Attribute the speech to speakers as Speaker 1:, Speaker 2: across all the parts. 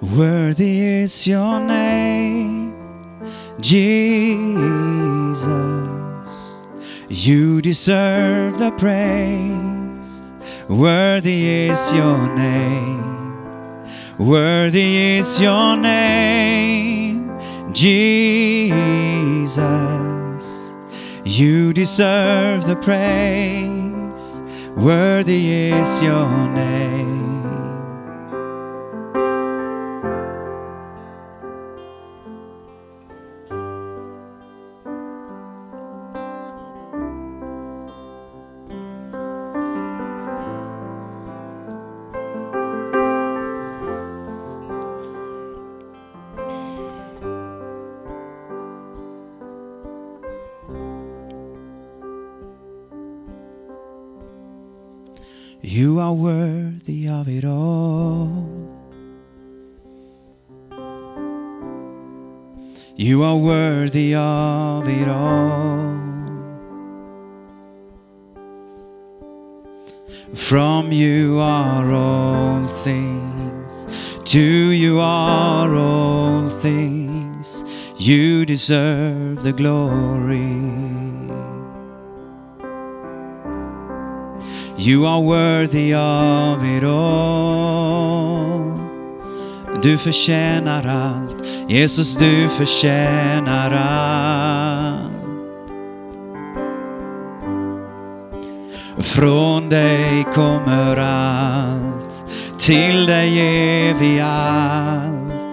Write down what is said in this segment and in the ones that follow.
Speaker 1: Worthy is your name, Jesus. You deserve the praise. Worthy is your name. Worthy is your name, Jesus. You deserve the praise. Worthy is your name. You are worthy of it all. You are worthy of it all. From you are all things, to you are all things. You deserve the glory. You are worthy of it all. Du förtjänar allt, Jesus du förtjänar allt. Från dig kommer allt, till dig ger vi allt.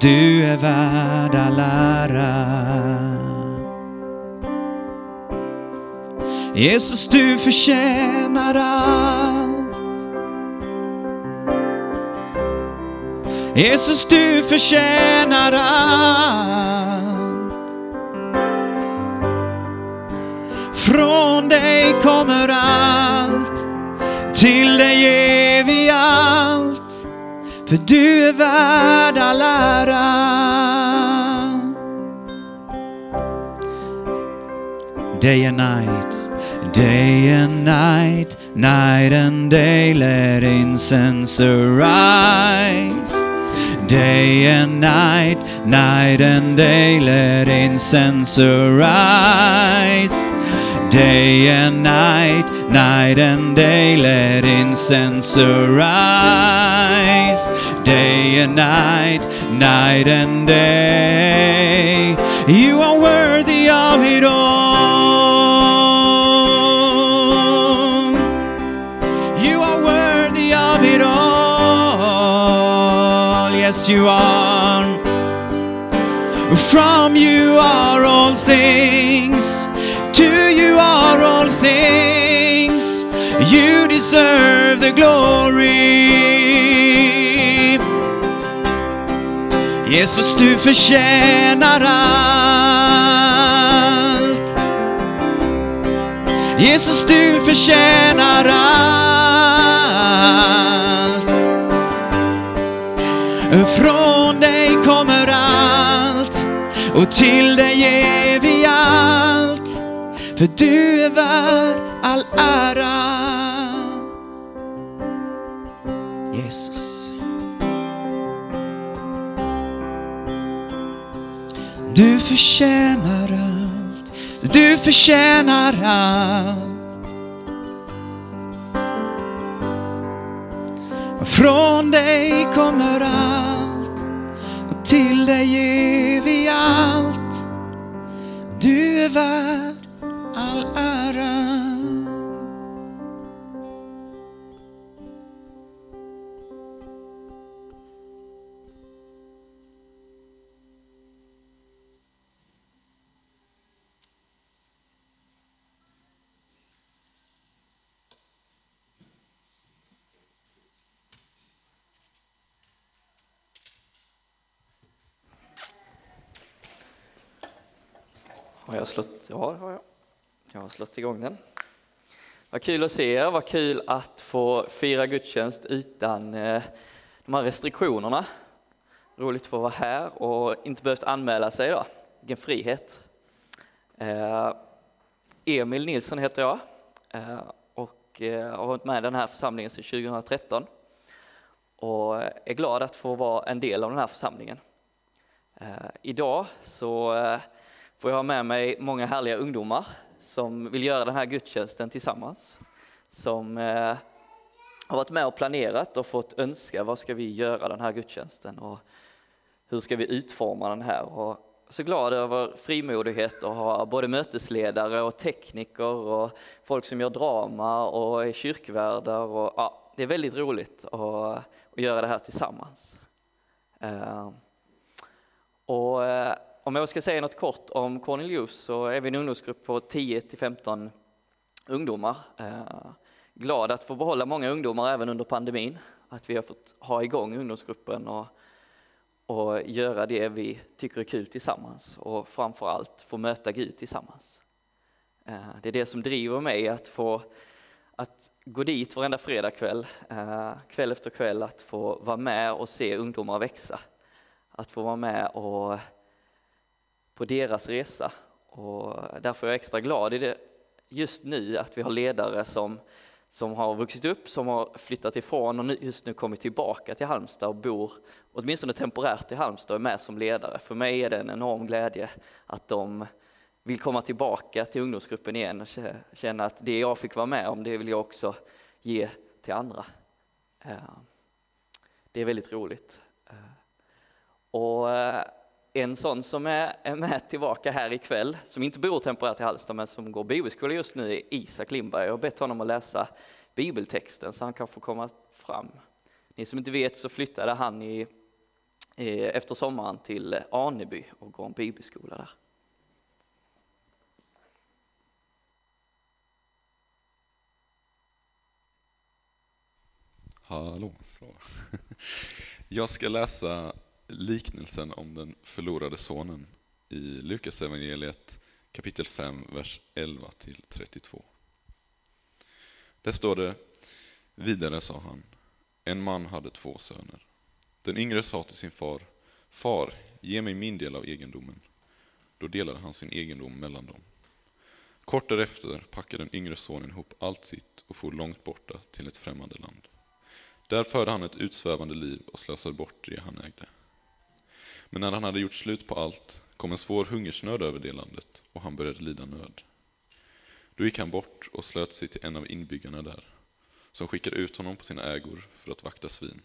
Speaker 1: Du är värd all ära. Jesus, du förtjänar allt. Jesus, du förtjänar allt. Från dig kommer allt, till dig ger vi allt. För du är värd all ära. Day and night, day and night, night and day, let incense arise. Day and night, night and day, let incense arise. Day and night, night and day, let incense arise. Day and night, night and day, you are you are. From you are all things, to you are all things. You deserve the glory. Jesus, du förtjänar allt. Jesus, du förtjänar allt. Till dig ger vi allt. För du är värd all ära. Jesus. Du förtjänar allt. Du förtjänar allt. Från dig kommer allt och till dig ger vi allt. Du är värd all ära.
Speaker 2: Jag slått? Ja, har jag. Jag har slått igång den. Vad kul att se er, vad kul att få fira gudstjänst utan eh, de här restriktionerna. Roligt att få vara här och inte behövt anmäla sig idag. Vilken frihet. Eh, Emil Nilsson heter jag eh, och eh, har varit med i den här församlingen sedan 2013. och är glad att få vara en del av den här församlingen. Eh, idag så eh, får jag ha med mig många härliga ungdomar som vill göra den här gudstjänsten tillsammans. Som eh, har varit med och planerat och fått önska vad ska vi göra den här gudstjänsten och hur ska vi utforma den här. Och så glad över frimodighet att ha både mötesledare och tekniker och folk som gör drama och är kyrkvärdar. Och, ja, det är väldigt roligt att, att göra det här tillsammans. Eh, och eh, om jag ska säga något kort om Cornelius så är vi en ungdomsgrupp på 10 till 15 ungdomar. Eh, glad att få behålla många ungdomar även under pandemin, att vi har fått ha igång ungdomsgruppen och och göra det vi tycker är kul tillsammans och framför allt få möta Gud tillsammans. Eh, det är det som driver mig att få att gå dit varenda fredagkväll, eh, kväll efter kväll, att få vara med och se ungdomar växa. Att få vara med och på deras resa. Och därför är jag extra glad i det just nu att vi har ledare som som har vuxit upp, som har flyttat ifrån och just nu kommit tillbaka till Halmstad och bor åtminstone temporärt i Halmstad och är med som ledare. För mig är det en enorm glädje att de vill komma tillbaka till ungdomsgruppen igen och känna att det jag fick vara med om, det vill jag också ge till andra. Eh, det är väldigt roligt. Eh, och eh, en sån som är med tillbaka här ikväll, som inte bor temporärt i Halmstad men som går bibelskola just nu, är Isak Lindberg. Jag har bett honom att läsa bibeltexten så han kan få komma fram. Ni som inte vet så flyttade han i, efter sommaren till Aneby och går en bibelskola där.
Speaker 3: Hallå. Så. Jag ska läsa liknelsen om den förlorade sonen i Lukas evangeliet kapitel 5, vers 11 till 32. Där står det, vidare sa han, en man hade två söner. Den yngre sa till sin far, far, ge mig min del av egendomen. Då delade han sin egendom mellan dem. Kort därefter packade den yngre sonen ihop allt sitt och for långt borta till ett främmande land. Där förde han ett utsvävande liv och slösade bort det han ägde. Men när han hade gjort slut på allt kom en svår hungersnöd över det landet och han började lida nöd. Då gick han bort och slöt sig till en av inbyggarna där, som skickade ut honom på sina ägor för att vakta svin.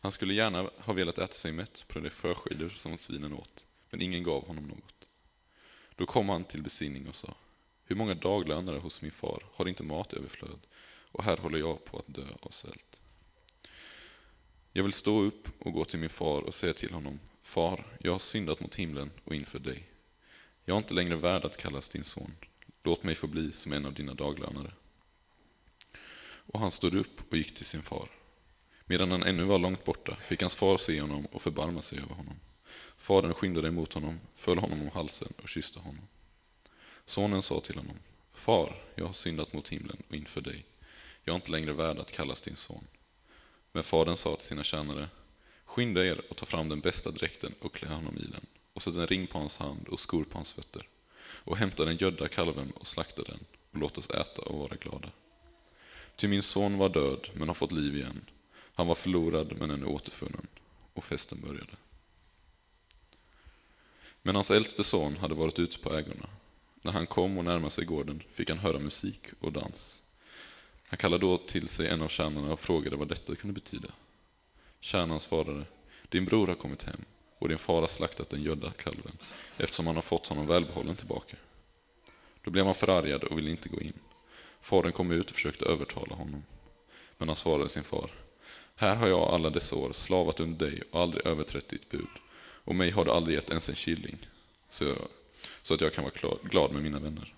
Speaker 3: Han skulle gärna ha velat äta sig mätt på de förskidor som svinen åt, men ingen gav honom något. Då kom han till besinning och sa, hur många daglönare hos min far har inte mat överflöd, och här håller jag på att dö av svält. Jag vill stå upp och gå till min far och säga till honom, Far, jag har syndat mot himlen och inför dig. Jag är inte längre värd att kallas din son. Låt mig få bli som en av dina daglönare. Och han stod upp och gick till sin far. Medan han ännu var långt borta fick hans far se honom och förbarma sig över honom. Fadern skyndade emot honom, föll honom om halsen och kysste honom. Sonen sa till honom, Far, jag har syndat mot himlen och inför dig. Jag är inte längre värd att kallas din son. Men fadern sa till sina tjänare, skynda er och ta fram den bästa dräkten och klä honom i den, och sätt en ring på hans hand och skor på hans fötter, och hämta den gödda kalven och slakta den, och låt oss äta och vara glada. Ty min son var död, men har fått liv igen. Han var förlorad, men är nu återfunnen. Och festen började. Men hans äldste son hade varit ute på ägorna. När han kom och närmade sig gården fick han höra musik och dans. Han kallade då till sig en av tjänarna och frågade vad detta kunde betyda. Tjänaren svarade, din bror har kommit hem och din far har slaktat den gödda kalven eftersom han har fått honom välbehållen tillbaka. Då blev han förargad och ville inte gå in. Fadern kom ut och försökte övertala honom. Men han svarade sin far, här har jag alla dessa år slavat under dig och aldrig överträtt ditt bud. Och mig har du aldrig gett ens en killing, så, jag, så att jag kan vara glad med mina vänner.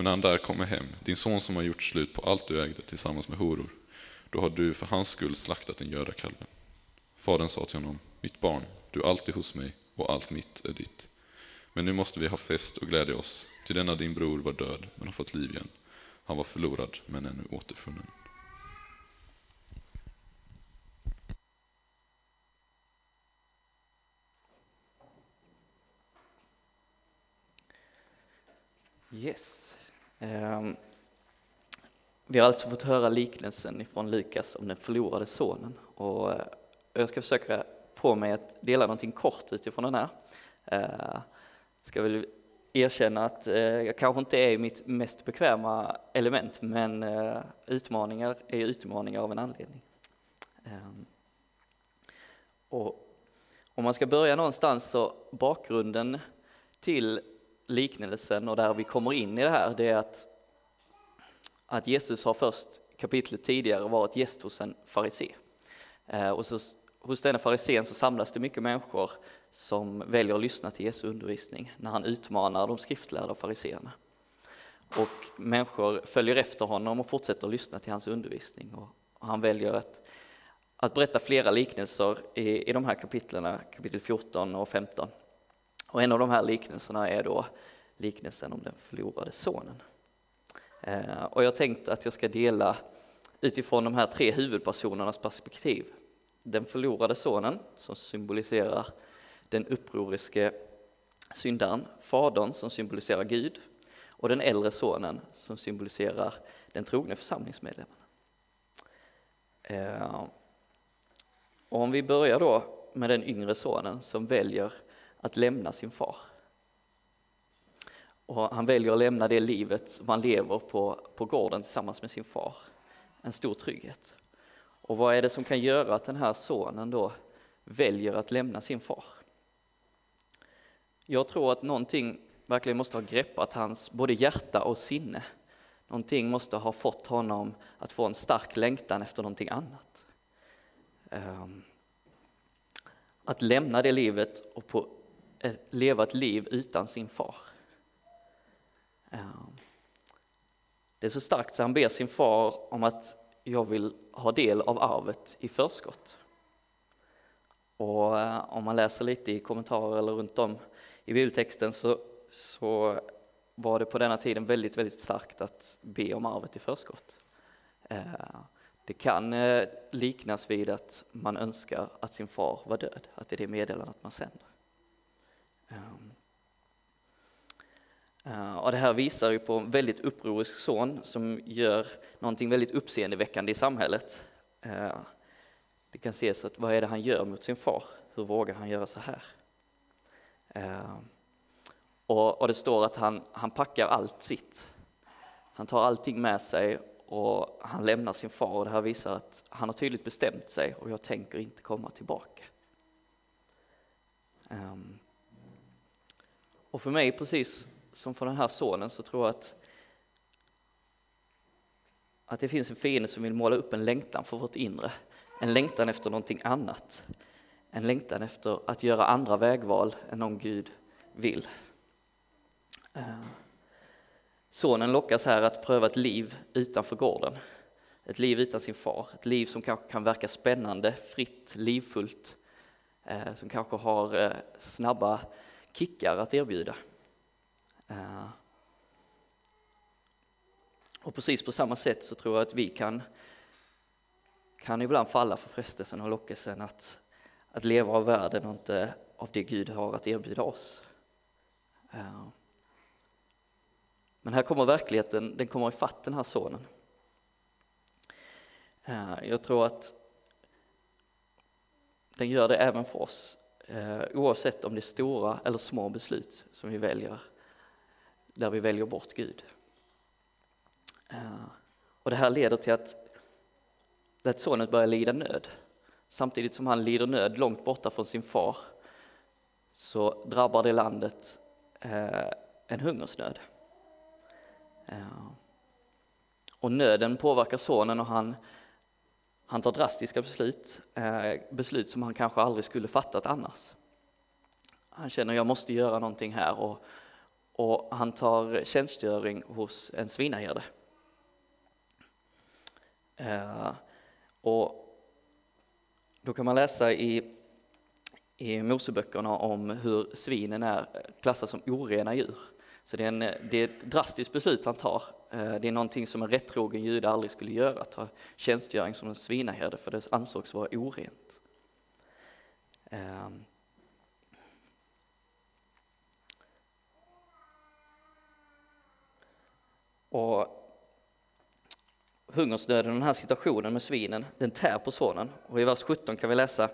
Speaker 3: Men när han där kommer hem, din son som har gjort slut på allt du ägde tillsammans med horor, då har du för hans skull slaktat den göda kalven. Fadern sa till honom, mitt barn, du är alltid hos mig och allt mitt är ditt. Men nu måste vi ha fest och glädja oss, till denna din bror var död men har fått liv igen. Han var förlorad men är nu återfunnen.
Speaker 2: Yes. Ehm, vi har alltså fått höra liknelsen ifrån Lukas om den förlorade sonen. Och eh, jag ska försöka på mig att dela någonting kort utifrån den här. Jag ska väl erkänna att eh, jag kanske inte är mitt mest bekväma element, men utmaningar är utmaningar av en anledning. Ehm, och om man ska börja någonstans så bakgrunden till liknelsen och där vi kommer in i det här, det är att, att Jesus har först kapitlet tidigare varit gäst hos en farisé. Eh, och så, hos denna farisén så samlas det mycket människor som väljer att lyssna till Jesu undervisning när han utmanar de skriftlärda fariséerna. Och människor följer efter honom och fortsätter att lyssna till hans undervisning. Och han väljer att att berätta flera liknelser i, i de här kapitlen, kapitel 14 och 15. Och en av de här liknelserna är då liknelsen om den förlorade sonen. Eh, och jag tänkte att jag ska dela utifrån de här tre huvudpersonernas perspektiv. Den förlorade sonen som symboliserar den upproriske syndaren, fadern som symboliserar Gud och den äldre sonen som symboliserar den trogne församlingsmedlemmen. Eh, och om vi börjar då med den yngre sonen som väljer att lämna sin far. Och han väljer att lämna det livet som han lever på, på gården tillsammans med sin far. En stor trygghet. Och vad är det som kan göra att den här sonen då väljer att lämna sin far? Jag tror att någonting verkligen måste ha greppat hans både hjärta och sinne. Någonting måste ha fått honom att få en stark längtan efter någonting annat. Ehm, att lämna det livet och på, leva ett liv utan sin far. Det är så starkt så han ber sin far om att jag vill ha del av arvet i förskott. Och eh, om man läser lite i kommentarer eller runt om i bibeltexten så, så var det på denna tiden väldigt, väldigt starkt att be om arvet i förskott. Ehm, det kan eh, liknas vid att man önskar att sin far var död, att det är det meddelandet man sänder. Ehm. Eh, Eh, och det här visar ju på en väldigt upprorisk son som gör någonting väldigt uppseendeväckande i samhället. Eh, det kan ses att vad är det han gör mot sin far? Hur vågar han göra så här? Eh, och, och det står att han, han packar allt sitt. Han tar allting med sig och han lämnar sin far och det här visar att han har tydligt bestämt sig och jag tänker inte komma tillbaka. Ehm, och för mig, precis som för den här sonen, så tror jag att, att det finns en fiende som vill måla upp en längtan för vårt inre. En längtan efter någonting annat. En längtan efter att göra andra vägval än om Gud vill. Eh, sonen lockas här att pröva ett liv utanför gården. Ett liv utan sin far, ett liv som kanske kan verka spännande, fritt, livfullt, eh, som kanske har eh, snabba kickar att erbjuda. Eh, och precis på samma sätt så tror jag att vi kan, kan ibland falla för frestelsen och lockelsen att, att leva av världen och inte av det Gud har att erbjuda oss. Eh, men här kommer verkligheten, den kommer ifatt den här sonen. Eh, jag tror att den gör det även för oss, oavsett om det är stora eller små beslut som vi väljer, där vi väljer bort Gud. Eh, och det här leder till att, att sonen börjar lida nöd. Samtidigt som han lider nöd långt borta från sin far så drabbar det landet eh, en hungersnöd. Eh, och nöden påverkar sonen och han, han tar drastiska beslut, beslut som han kanske aldrig skulle fattat annars. Han känner jag måste göra någonting här och, och han tar tjänstgöring hos en svinaherde. Eh, och då kan man läsa i, i Moseböckerna om hur svinen är klassade som orena djur. Så det är, en, det är ett drastiskt beslut han tar. Eh, det är någonting som en rättrogen jude aldrig skulle göra, ta tjänstgöring som en svinaherde, för det ansågs vara orent. Eh, Och hungersnöden, den här situationen med svinen, den tär på sonen. Och i vers 17 kan vi läsa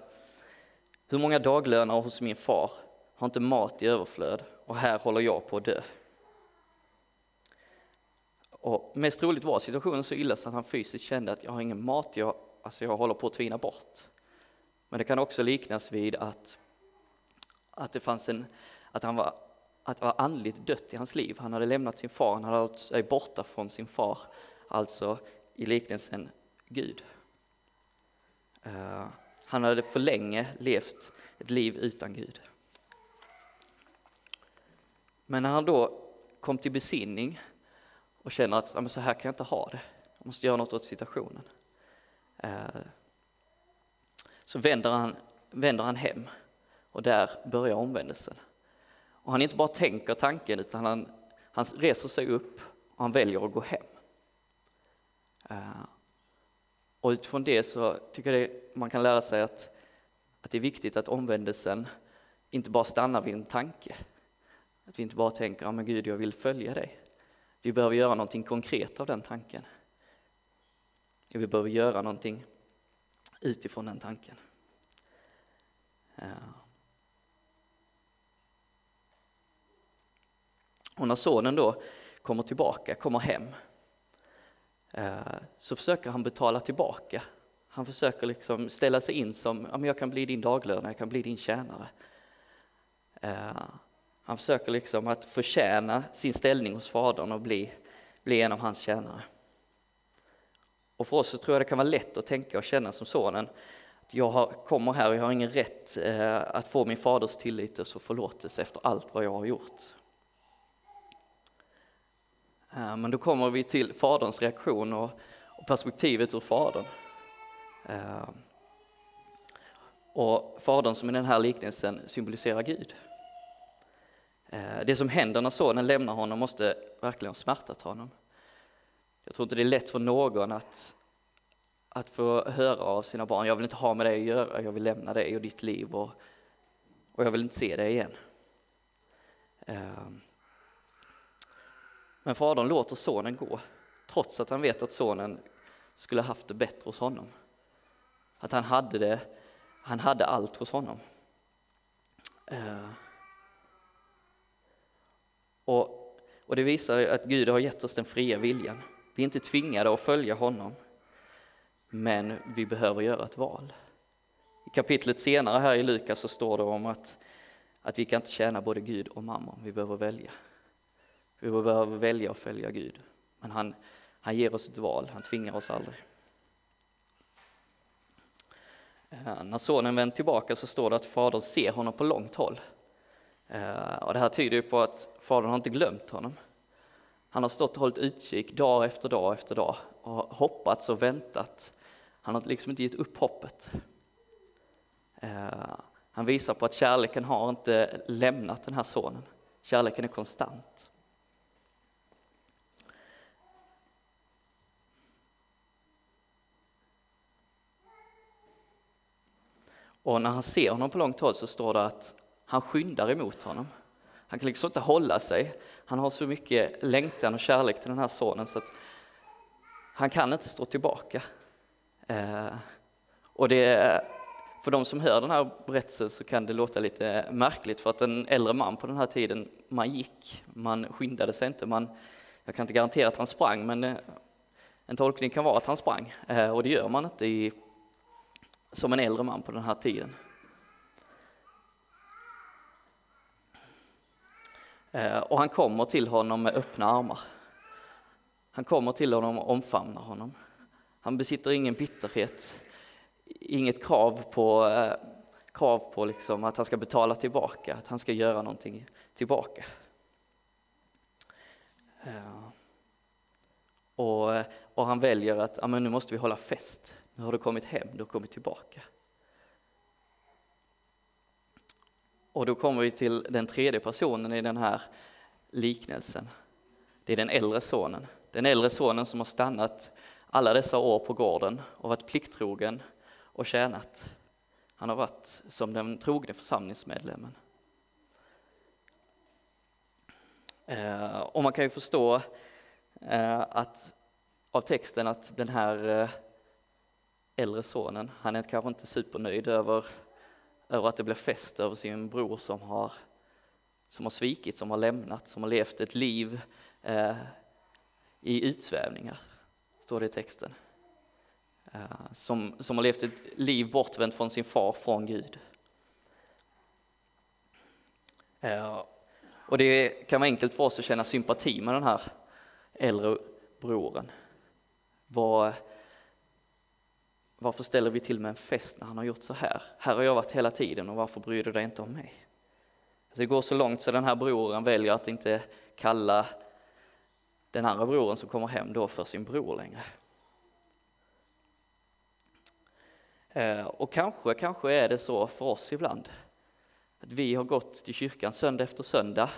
Speaker 2: Hur många daglönar hos min far har inte mat i överflöd och här håller jag på att dö. Och mest troligt var situationen så illa så att han fysiskt kände att jag har ingen mat, jag, alltså jag håller på att tvina bort. Men det kan också liknas vid att, att det fanns en, att han var, att var andligt dött i hans liv. Han hade lämnat sin far, han hade hållit sig borta från sin far, alltså i liknelsen Gud. Uh, han hade för länge levt ett liv utan Gud. Men när han då kom till besinning och känner att så här kan jag inte ha det, jag måste göra något åt situationen. Uh, så vänder han, vänder han hem och där börjar omvändelsen. Och han inte bara tänker tanken utan han, han reser sig upp och han väljer att gå hem. Eh, och utifrån det så tycker jag det, man kan lära sig att, att det är viktigt att omvändelsen inte bara stannar vid en tanke. Att vi inte bara tänker, ja men Gud jag vill följa dig. Vi behöver göra någonting konkret av den tanken. Vi behöver göra någonting utifrån den tanken. Ja. Och när sonen då kommer tillbaka, kommer hem, eh, så försöker han betala tillbaka. Han försöker liksom ställa sig in som, ja, men jag kan bli din daglönare, jag kan bli din tjänare. Eh, han försöker liksom att förtjäna sin ställning hos fadern och bli, bli en av hans tjänare. Och för oss så tror jag det kan vara lätt att tänka och känna som sonen, att jag har, kommer här och jag har ingen rätt eh, att få min faders tillit och förlåtelse efter allt vad jag har gjort. Eh, men då kommer vi till faderns reaktion och, och perspektivet ur fadern. Eh, och fadern som i den här liknelsen symboliserar Gud. Eh, det som händer när sonen lämnar honom måste verkligen ha smärtat honom. Jag tror inte det är lätt för någon att, att få höra av sina barn, jag vill inte ha med dig att göra, jag vill lämna dig och ditt liv och, och jag vill inte se dig igen. Men fadern låter sonen gå, trots att han vet att sonen skulle haft det bättre hos honom. Att han hade, det, han hade allt hos honom. Eh. Och, och det visar att Gud har gett oss den fria viljan. Vi är inte tvingade att följa honom, men vi behöver göra ett val. I kapitlet senare här i Lukas så står det om att, att vi kan inte tjäna både Gud och mammon, vi behöver välja. Vi behöver välja att följa Gud, men han, han ger oss ett val, han tvingar oss aldrig. Eh, när sonen vänt tillbaka så står det att fadern ser honom på långt håll. Eh, och det här tyder ju på att fadern har inte glömt honom. Han har stått och hållit utkik dag efter dag efter dag och hoppats och väntat. Han har liksom inte gett upp hoppet. Eh, han visar på att kärleken har inte lämnat den här sonen. Kärleken är konstant. Och när han ser honom på långt håll så står det att han skyndar emot honom. Han kan liksom inte hålla sig. Han har så mycket längtan och kärlek till den här sonen så att han kan inte stå tillbaka. Eh, och det, för de som hör den här berättelsen så kan det låta lite märkligt för att en äldre man på den här tiden, man gick, man skyndade sig inte. Man, jag kan inte garantera att han sprang, men eh, en tolkning kan vara att han sprang eh, och det gör man inte i, som en äldre man på den här tiden. Eh, och han kommer till honom med öppna armar. Han kommer till honom och omfamnar honom. Han besitter ingen bitterhet, inget krav på, eh, krav på liksom att han ska betala tillbaka, att han ska göra någonting tillbaka. Eh, och, och han väljer att ja, men nu måste vi hålla fest, nu har du kommit hem, du har kommit tillbaka. Och då kommer vi till den tredje personen i den här liknelsen. Det är den äldre sonen. Den äldre sonen som har stannat alla dessa år på gården och varit plikttrogen och tjänat. Han har varit som den trogne församlingsmedlemmen. Eh, och man kan ju förstå eh, att av texten att den här eh, äldre sonen, han är kanske inte supernöjd över, över att det blir fest över sin bror som har, som har svikit, som har lämnat, som har levt ett liv eh, i utsvävningar, står det i texten. Eh, som, som har levt ett liv bortvänt från sin far, från Gud. Eh, och det kan vara enkelt för oss att känna sympati med den här äldre brodern. Var, varför ställer vi till med en fest när han har gjort så här? Här har jag varit hela tiden och varför bryr du dig inte om mig? Alltså det går så långt så den här brodern väljer att inte kalla den andra brodern som kommer hem då för sin bror längre. Eh, och kanske, kanske är det så för oss ibland. Att vi har gått till kyrkan söndag efter söndag.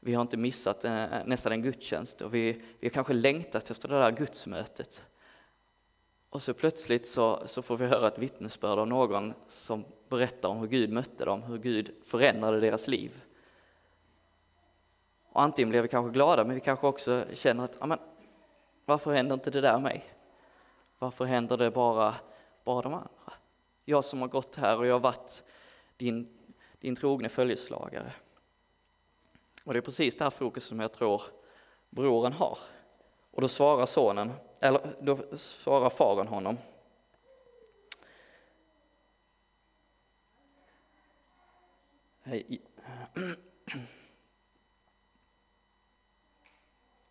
Speaker 2: Vi har inte missat eh, nästan en gudstjänst och vi, vi har kanske längtat efter det där gudsmötet. Och så plötsligt så, så får vi höra ett vittnesbörd av någon som berättar om hur Gud mötte dem, hur Gud förändrade deras liv. Och antingen blir vi kanske glada, men vi kanske också känner att, amen, varför händer inte det där mig? Varför händer det bara, bara de andra? Jag som har gått här och jag har varit din, din trogne följeslagare. Och det är precis det här fokus som jag tror brodern har. Och då svarar sonen, eller då svarar faren honom. Hej.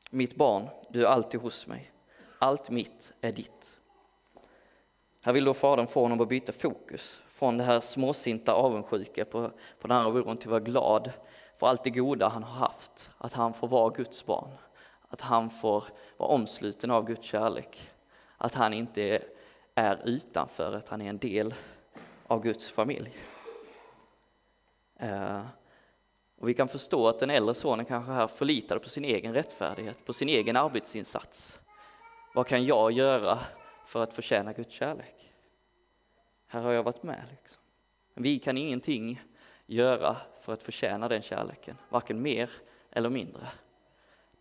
Speaker 2: Mitt barn, du är alltid hos mig. Allt mitt är ditt. Här vill då fadern få honom att byta fokus från det här småsinta avundsjuka på, på den andra brodern till att vara glad för allt det goda han har haft. Att han får vara Guds barn. Att han får vara omsluten av Guds kärlek. Att han inte är utanför, att han är en del av Guds familj. Eh, och vi kan förstå att den äldre sonen kanske här förlitade på sin egen rättfärdighet, på sin egen arbetsinsats. Vad kan jag göra för att förtjäna Guds kärlek? Här har jag varit med. Liksom. Vi kan ingenting göra för att förtjäna den kärleken, varken mer eller mindre.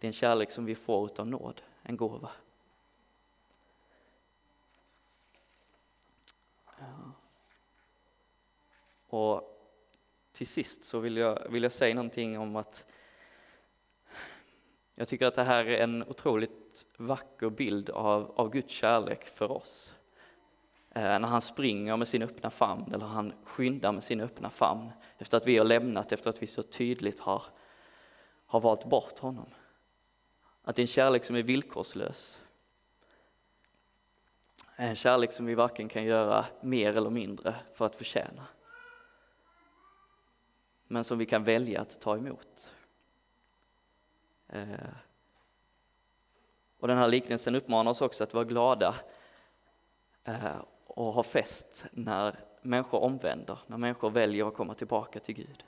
Speaker 2: Det är en kärlek som vi får utav nåd, en gåva. Och till sist så vill jag, vill jag säga någonting om att jag tycker att det här är en otroligt vacker bild av, av Guds kärlek för oss. Eh, när han springer med sin öppna famn, eller han skyndar med sin öppna famn efter att vi har lämnat, efter att vi så tydligt har, har valt bort honom. Att det är en kärlek som är villkorslös. En kärlek som vi varken kan göra mer eller mindre för att förtjäna. Men som vi kan välja att ta emot. Eh, och den här liknelsen uppmanar oss också att vara glada eh, och ha fest när människor omvänder, när människor väljer att komma tillbaka till Gud.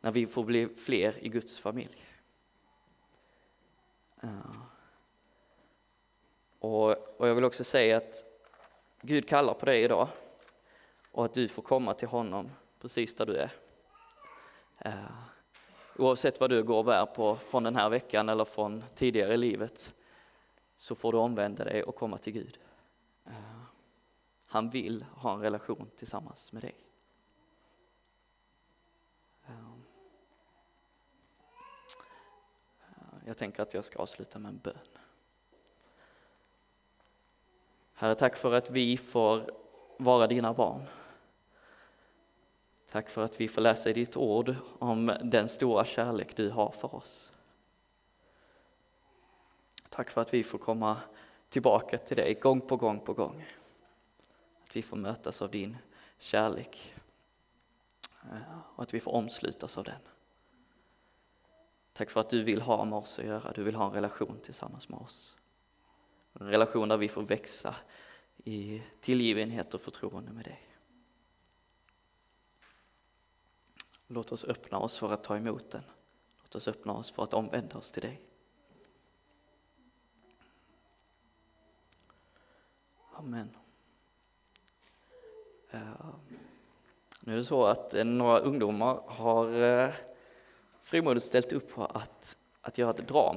Speaker 2: När vi får bli fler i Guds familj. Och, och jag vill också säga att Gud kallar på dig idag och att du får komma till honom precis där du är. Eh, oavsett vad du går och bär på från den här veckan eller från tidigare i livet så får du omvända dig och komma till Gud. Eh, han vill ha en relation tillsammans med dig. Jag tänker att jag ska avsluta med en bön. Herre, tack för att vi får vara dina barn. Tack för att vi får läsa i ditt ord om den stora kärlek du har för oss. Tack för att vi får komma tillbaka till dig gång på gång på gång. Att vi får mötas av din kärlek eh, och att vi får omslutas av den. Tack för att du vill ha med oss att göra, du vill ha en relation tillsammans med oss. En relation där vi får växa i tillgivenhet och förtroende med dig. Låt oss öppna oss för att ta emot den. Låt oss öppna oss för att omvända oss till dig. Amen. Eh, nu är det så att eh, några ungdomar har eh, frimodigt ställt upp på att, att göra ett drama